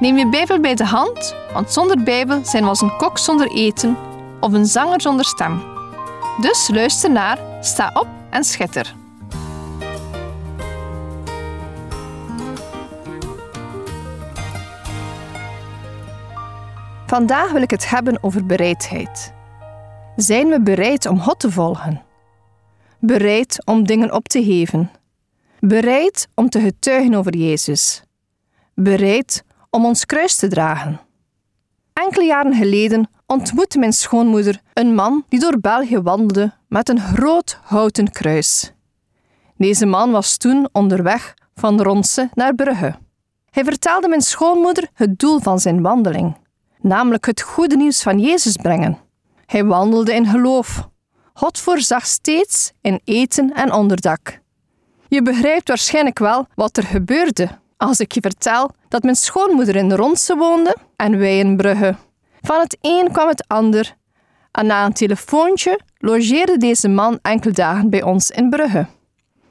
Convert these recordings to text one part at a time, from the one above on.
Neem je Bijbel bij de hand, want zonder Bijbel zijn we als een kok zonder eten of een zanger zonder stem. Dus luister naar, sta op en schitter. Vandaag wil ik het hebben over bereidheid. Zijn we bereid om God te volgen? Bereid om dingen op te geven? Bereid om te getuigen over Jezus? Bereid om ons kruis te dragen? Enkele jaren geleden ontmoette mijn schoonmoeder een man die door België wandelde met een groot houten kruis. Deze man was toen onderweg van Ronse naar Brugge. Hij vertelde mijn schoonmoeder het doel van zijn wandeling namelijk het goede nieuws van Jezus brengen. Hij wandelde in geloof. God voorzag steeds in eten en onderdak. Je begrijpt waarschijnlijk wel wat er gebeurde als ik je vertel dat mijn schoonmoeder in Ronse woonde en wij in Brugge. Van het een kwam het ander en na een telefoontje logeerde deze man enkele dagen bij ons in Brugge.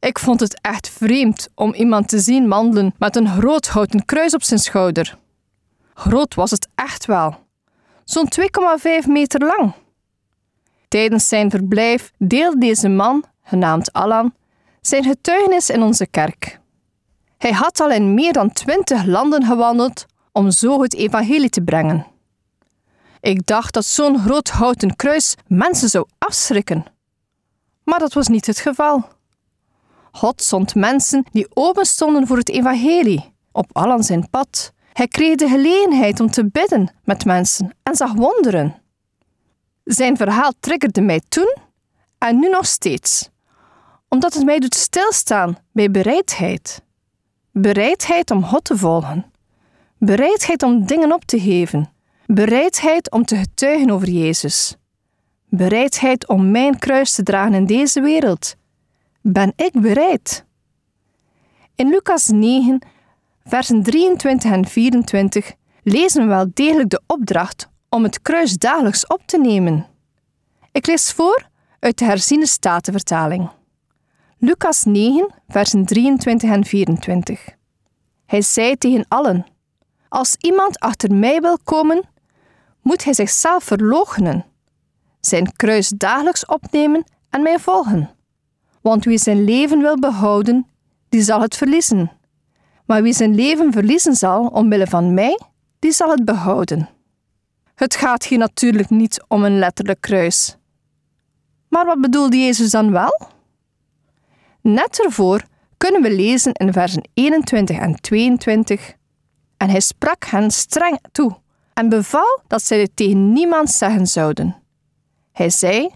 Ik vond het echt vreemd om iemand te zien wandelen met een groot houten kruis op zijn schouder. Groot was het echt wel. Zo'n 2,5 meter lang. Tijdens zijn verblijf deelde deze man, genaamd Alan, zijn getuigenis in onze kerk. Hij had al in meer dan twintig landen gewandeld om zo het evangelie te brengen. Ik dacht dat zo'n groot houten kruis mensen zou afschrikken. Maar dat was niet het geval. God zond mensen die open stonden voor het evangelie op Alan zijn pad hij kreeg de gelegenheid om te bidden met mensen en zag wonderen. Zijn verhaal triggerde mij toen en nu nog steeds, omdat het mij doet stilstaan bij bereidheid. Bereidheid om God te volgen. Bereidheid om dingen op te geven. Bereidheid om te getuigen over Jezus. Bereidheid om mijn kruis te dragen in deze wereld. Ben ik bereid? In Lucas 9 versen 23 en 24 lezen we wel degelijk de opdracht om het kruis dagelijks op te nemen. Ik lees voor uit de herziene statenvertaling. Lucas 9, versen 23 en 24. Hij zei tegen allen: Als iemand achter mij wil komen, moet hij zichzelf verloochenen, zijn kruis dagelijks opnemen en mij volgen. Want wie zijn leven wil behouden, die zal het verliezen. Maar wie zijn leven verliezen zal omwille van mij, die zal het behouden. Het gaat hier natuurlijk niet om een letterlijk kruis. Maar wat bedoelde Jezus dan wel? Net ervoor kunnen we lezen in versen 21 en 22. En hij sprak hen streng toe en beval dat zij dit tegen niemand zeggen zouden. Hij zei: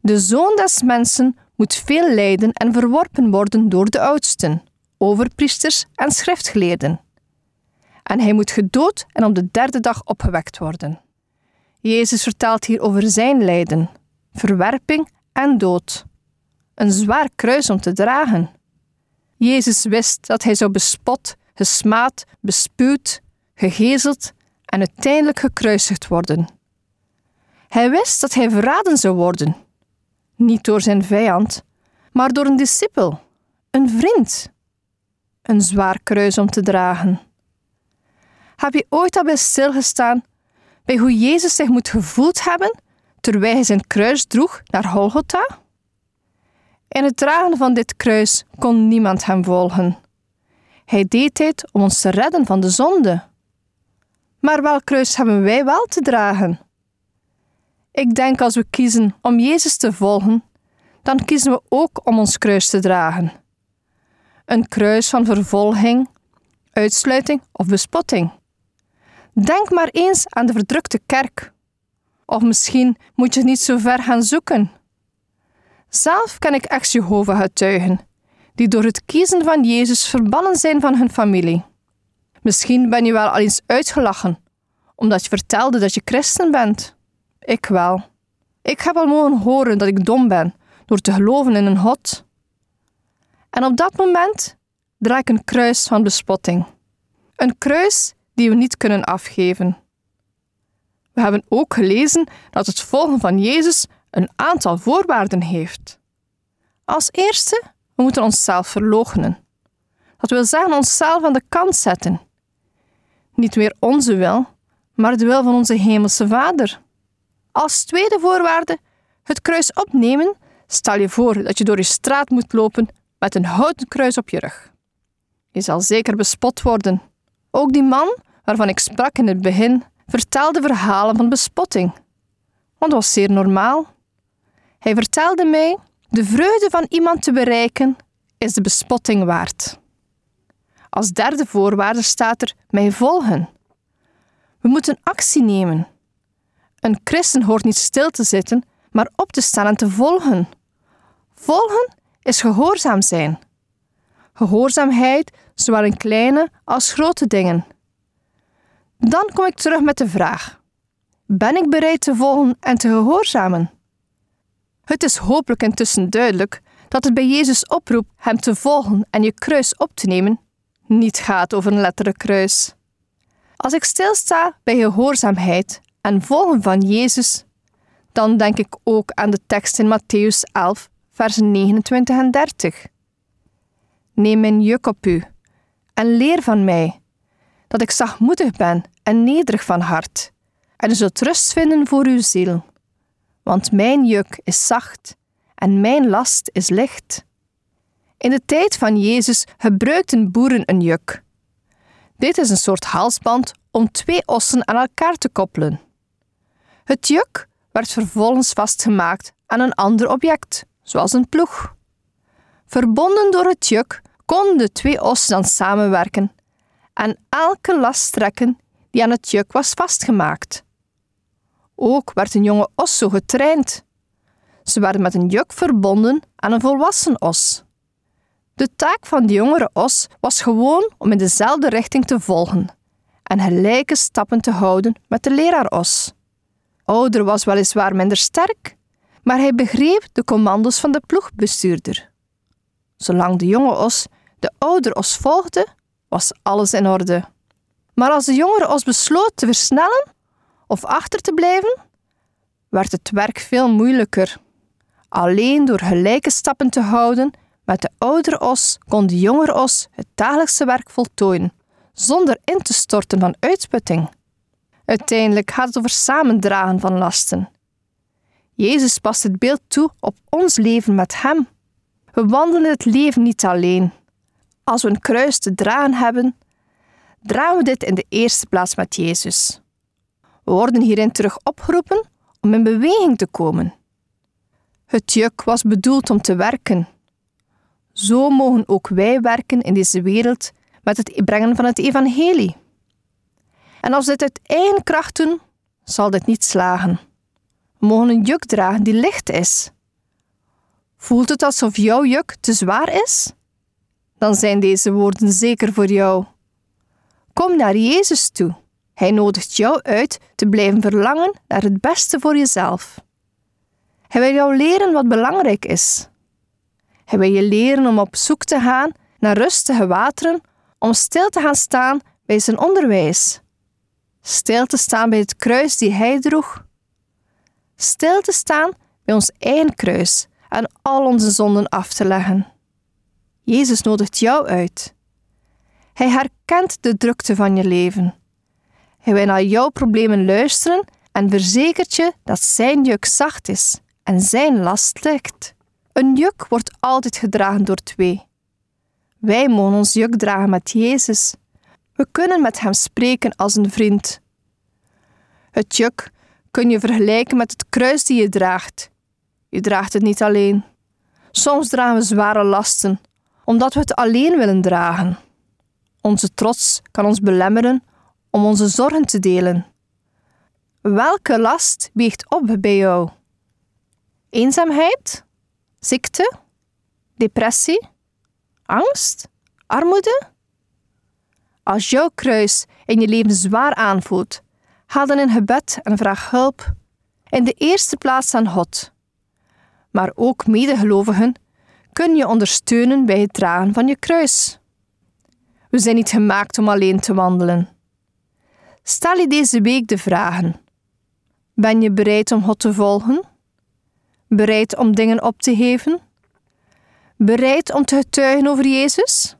De zoon des mensen moet veel lijden en verworpen worden door de oudsten overpriesters en schriftgeleerden. En hij moet gedood en op de derde dag opgewekt worden. Jezus vertelt hier over zijn lijden, verwerping en dood. Een zwaar kruis om te dragen. Jezus wist dat hij zou bespot, gesmaad, bespuwd, gegezeld en uiteindelijk gekruisigd worden. Hij wist dat hij verraden zou worden, niet door zijn vijand, maar door een discipel, een vriend een zwaar kruis om te dragen. Heb je ooit al bij stilgestaan bij hoe Jezus zich moet gevoeld hebben terwijl hij zijn kruis droeg naar Golgotha? In het dragen van dit kruis kon niemand hem volgen. Hij deed dit om ons te redden van de zonde. Maar welk kruis hebben wij wel te dragen? Ik denk als we kiezen om Jezus te volgen, dan kiezen we ook om ons kruis te dragen een kruis van vervolging, uitsluiting of bespotting. Denk maar eens aan de verdrukte kerk. Of misschien moet je niet zo ver gaan zoeken. Zelf ken ik ex-Jehovah-getuigen, die door het kiezen van Jezus verbannen zijn van hun familie. Misschien ben je wel al eens uitgelachen, omdat je vertelde dat je christen bent. Ik wel. Ik heb al mogen horen dat ik dom ben door te geloven in een God. En op dat moment draai ik een kruis van bespotting. Een kruis die we niet kunnen afgeven. We hebben ook gelezen dat het volgen van Jezus een aantal voorwaarden heeft. Als eerste, we moeten onszelf verloochenen. Dat wil zeggen onszelf aan de kant zetten. Niet meer onze wil, maar de wil van onze Hemelse Vader. Als tweede voorwaarde, het kruis opnemen. Stel je voor dat je door je straat moet lopen met een houten kruis op je rug. Je zal zeker bespot worden. Ook die man waarvan ik sprak in het begin vertelde verhalen van bespotting. Want dat was zeer normaal. Hij vertelde mij: de vreugde van iemand te bereiken is de bespotting waard. Als derde voorwaarde staat er mij volgen. We moeten actie nemen. Een christen hoort niet stil te zitten, maar op te staan en te volgen. Volgen is gehoorzaam zijn. Gehoorzaamheid, zowel in kleine als grote dingen. Dan kom ik terug met de vraag: Ben ik bereid te volgen en te gehoorzamen? Het is hopelijk intussen duidelijk dat het bij Jezus oproep hem te volgen en je kruis op te nemen niet gaat over een letterlijk kruis. Als ik stilsta bij gehoorzaamheid en volgen van Jezus, dan denk ik ook aan de tekst in Matthäus 11, versen 29 en 30. Neem mijn juk op u en leer van mij, dat ik zachtmoedig ben en nederig van hart, en u zult rust vinden voor uw ziel. Want mijn juk is zacht en mijn last is licht. In de tijd van Jezus gebruikten boeren een juk. Dit is een soort halsband om twee ossen aan elkaar te koppelen. Het juk werd vervolgens vastgemaakt aan een ander object, zoals een ploeg. Verbonden door het juk konden de twee ossen dan samenwerken en elke last trekken die aan het juk was vastgemaakt. Ook werd een jonge os zo getraind. Ze werden met een juk verbonden aan een volwassen os. De taak van de jongere os was gewoon om in dezelfde richting te volgen en gelijke stappen te houden met de leraar-os. Ouder was weliswaar minder sterk, maar hij begreep de commando's van de ploegbestuurder. Zolang de jonge os de oudere os volgde, was alles in orde. Maar als de jongere os besloot te versnellen of achter te blijven, werd het werk veel moeilijker. Alleen door gelijke stappen te houden met de oudere os kon de jongere os het dagelijkse werk voltooien, zonder in te storten van uitputting. Uiteindelijk gaat het over samendragen van lasten. Jezus past het beeld toe op ons leven met Hem. We wandelen het leven niet alleen. Als we een kruis te dragen hebben, dragen we dit in de eerste plaats met Jezus. We worden hierin terug opgeroepen om in beweging te komen. Het juk was bedoeld om te werken, zo mogen ook wij werken in deze wereld met het brengen van het evangelie. En als dit uit eigen kracht doen, zal dit niet slagen. We mogen een juk dragen die licht is. Voelt het alsof jouw juk te zwaar is? Dan zijn deze woorden zeker voor jou. Kom naar Jezus toe. Hij nodigt jou uit te blijven verlangen naar het beste voor jezelf. Hij wil jou leren wat belangrijk is. Hij wil je leren om op zoek te gaan naar rustige wateren, om stil te gaan staan bij zijn onderwijs. Stil te staan bij het kruis die hij droeg. Stil te staan bij ons eigen kruis en al onze zonden af te leggen. Jezus nodigt jou uit. Hij herkent de drukte van je leven. Hij wil naar jouw problemen luisteren en verzekert je dat zijn juk zacht is en zijn last licht. Een juk wordt altijd gedragen door twee. Wij mogen ons juk dragen met Jezus. We kunnen met Hem spreken als een vriend. Het juk kun je vergelijken met het kruis die je draagt. Je draagt het niet alleen. Soms dragen we zware lasten, omdat we het alleen willen dragen. Onze trots kan ons belemmeren om onze zorgen te delen. Welke last weegt op bij jou? Eenzaamheid? ziekte, depressie, angst, armoede. Als jouw kruis in je leven zwaar aanvoelt, ga dan in gebed en vraag hulp. In de eerste plaats aan God. Maar ook medegelovigen kun je ondersteunen bij het dragen van je kruis. We zijn niet gemaakt om alleen te wandelen. Stel je deze week de vragen: Ben je bereid om God te volgen? Bereid om dingen op te geven? Bereid om te getuigen over Jezus?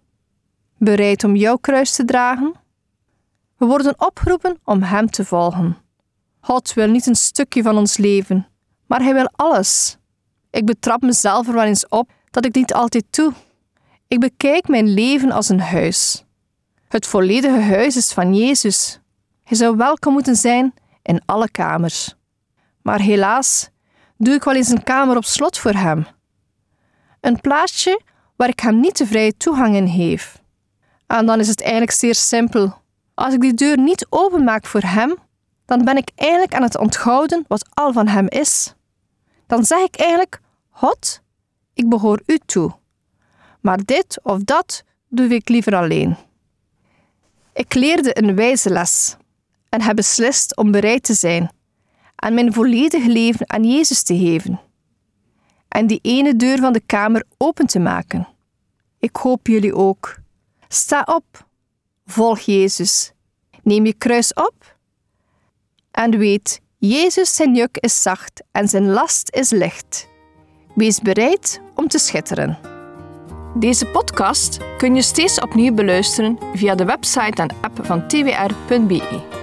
Bereid om jouw kruis te dragen? We worden opgeroepen om Hem te volgen. God wil niet een stukje van ons leven, maar Hij wil alles. Ik betrap mezelf er wel eens op dat ik niet altijd doe. Ik bekijk mijn leven als een huis. Het volledige huis is van Jezus. Hij zou welkom moeten zijn in alle kamers. Maar helaas doe ik wel eens een kamer op slot voor Hem. Een plaatsje waar ik Hem niet de vrije toegang in geef. En dan is het eigenlijk zeer simpel. Als ik die deur niet openmaak voor Hem, dan ben ik eigenlijk aan het onthouden wat al van Hem is. Dan zeg ik eigenlijk: God, ik behoor U toe. Maar dit of dat doe ik liever alleen. Ik leerde een wijze les en heb beslist om bereid te zijn en mijn volledige leven aan Jezus te geven. En die ene deur van de kamer open te maken. Ik hoop jullie ook. Sta op, volg Jezus, neem je kruis op en weet, Jezus zijn juk is zacht en zijn last is licht. Wees bereid om te schitteren. Deze podcast kun je steeds opnieuw beluisteren via de website en app van twr.be.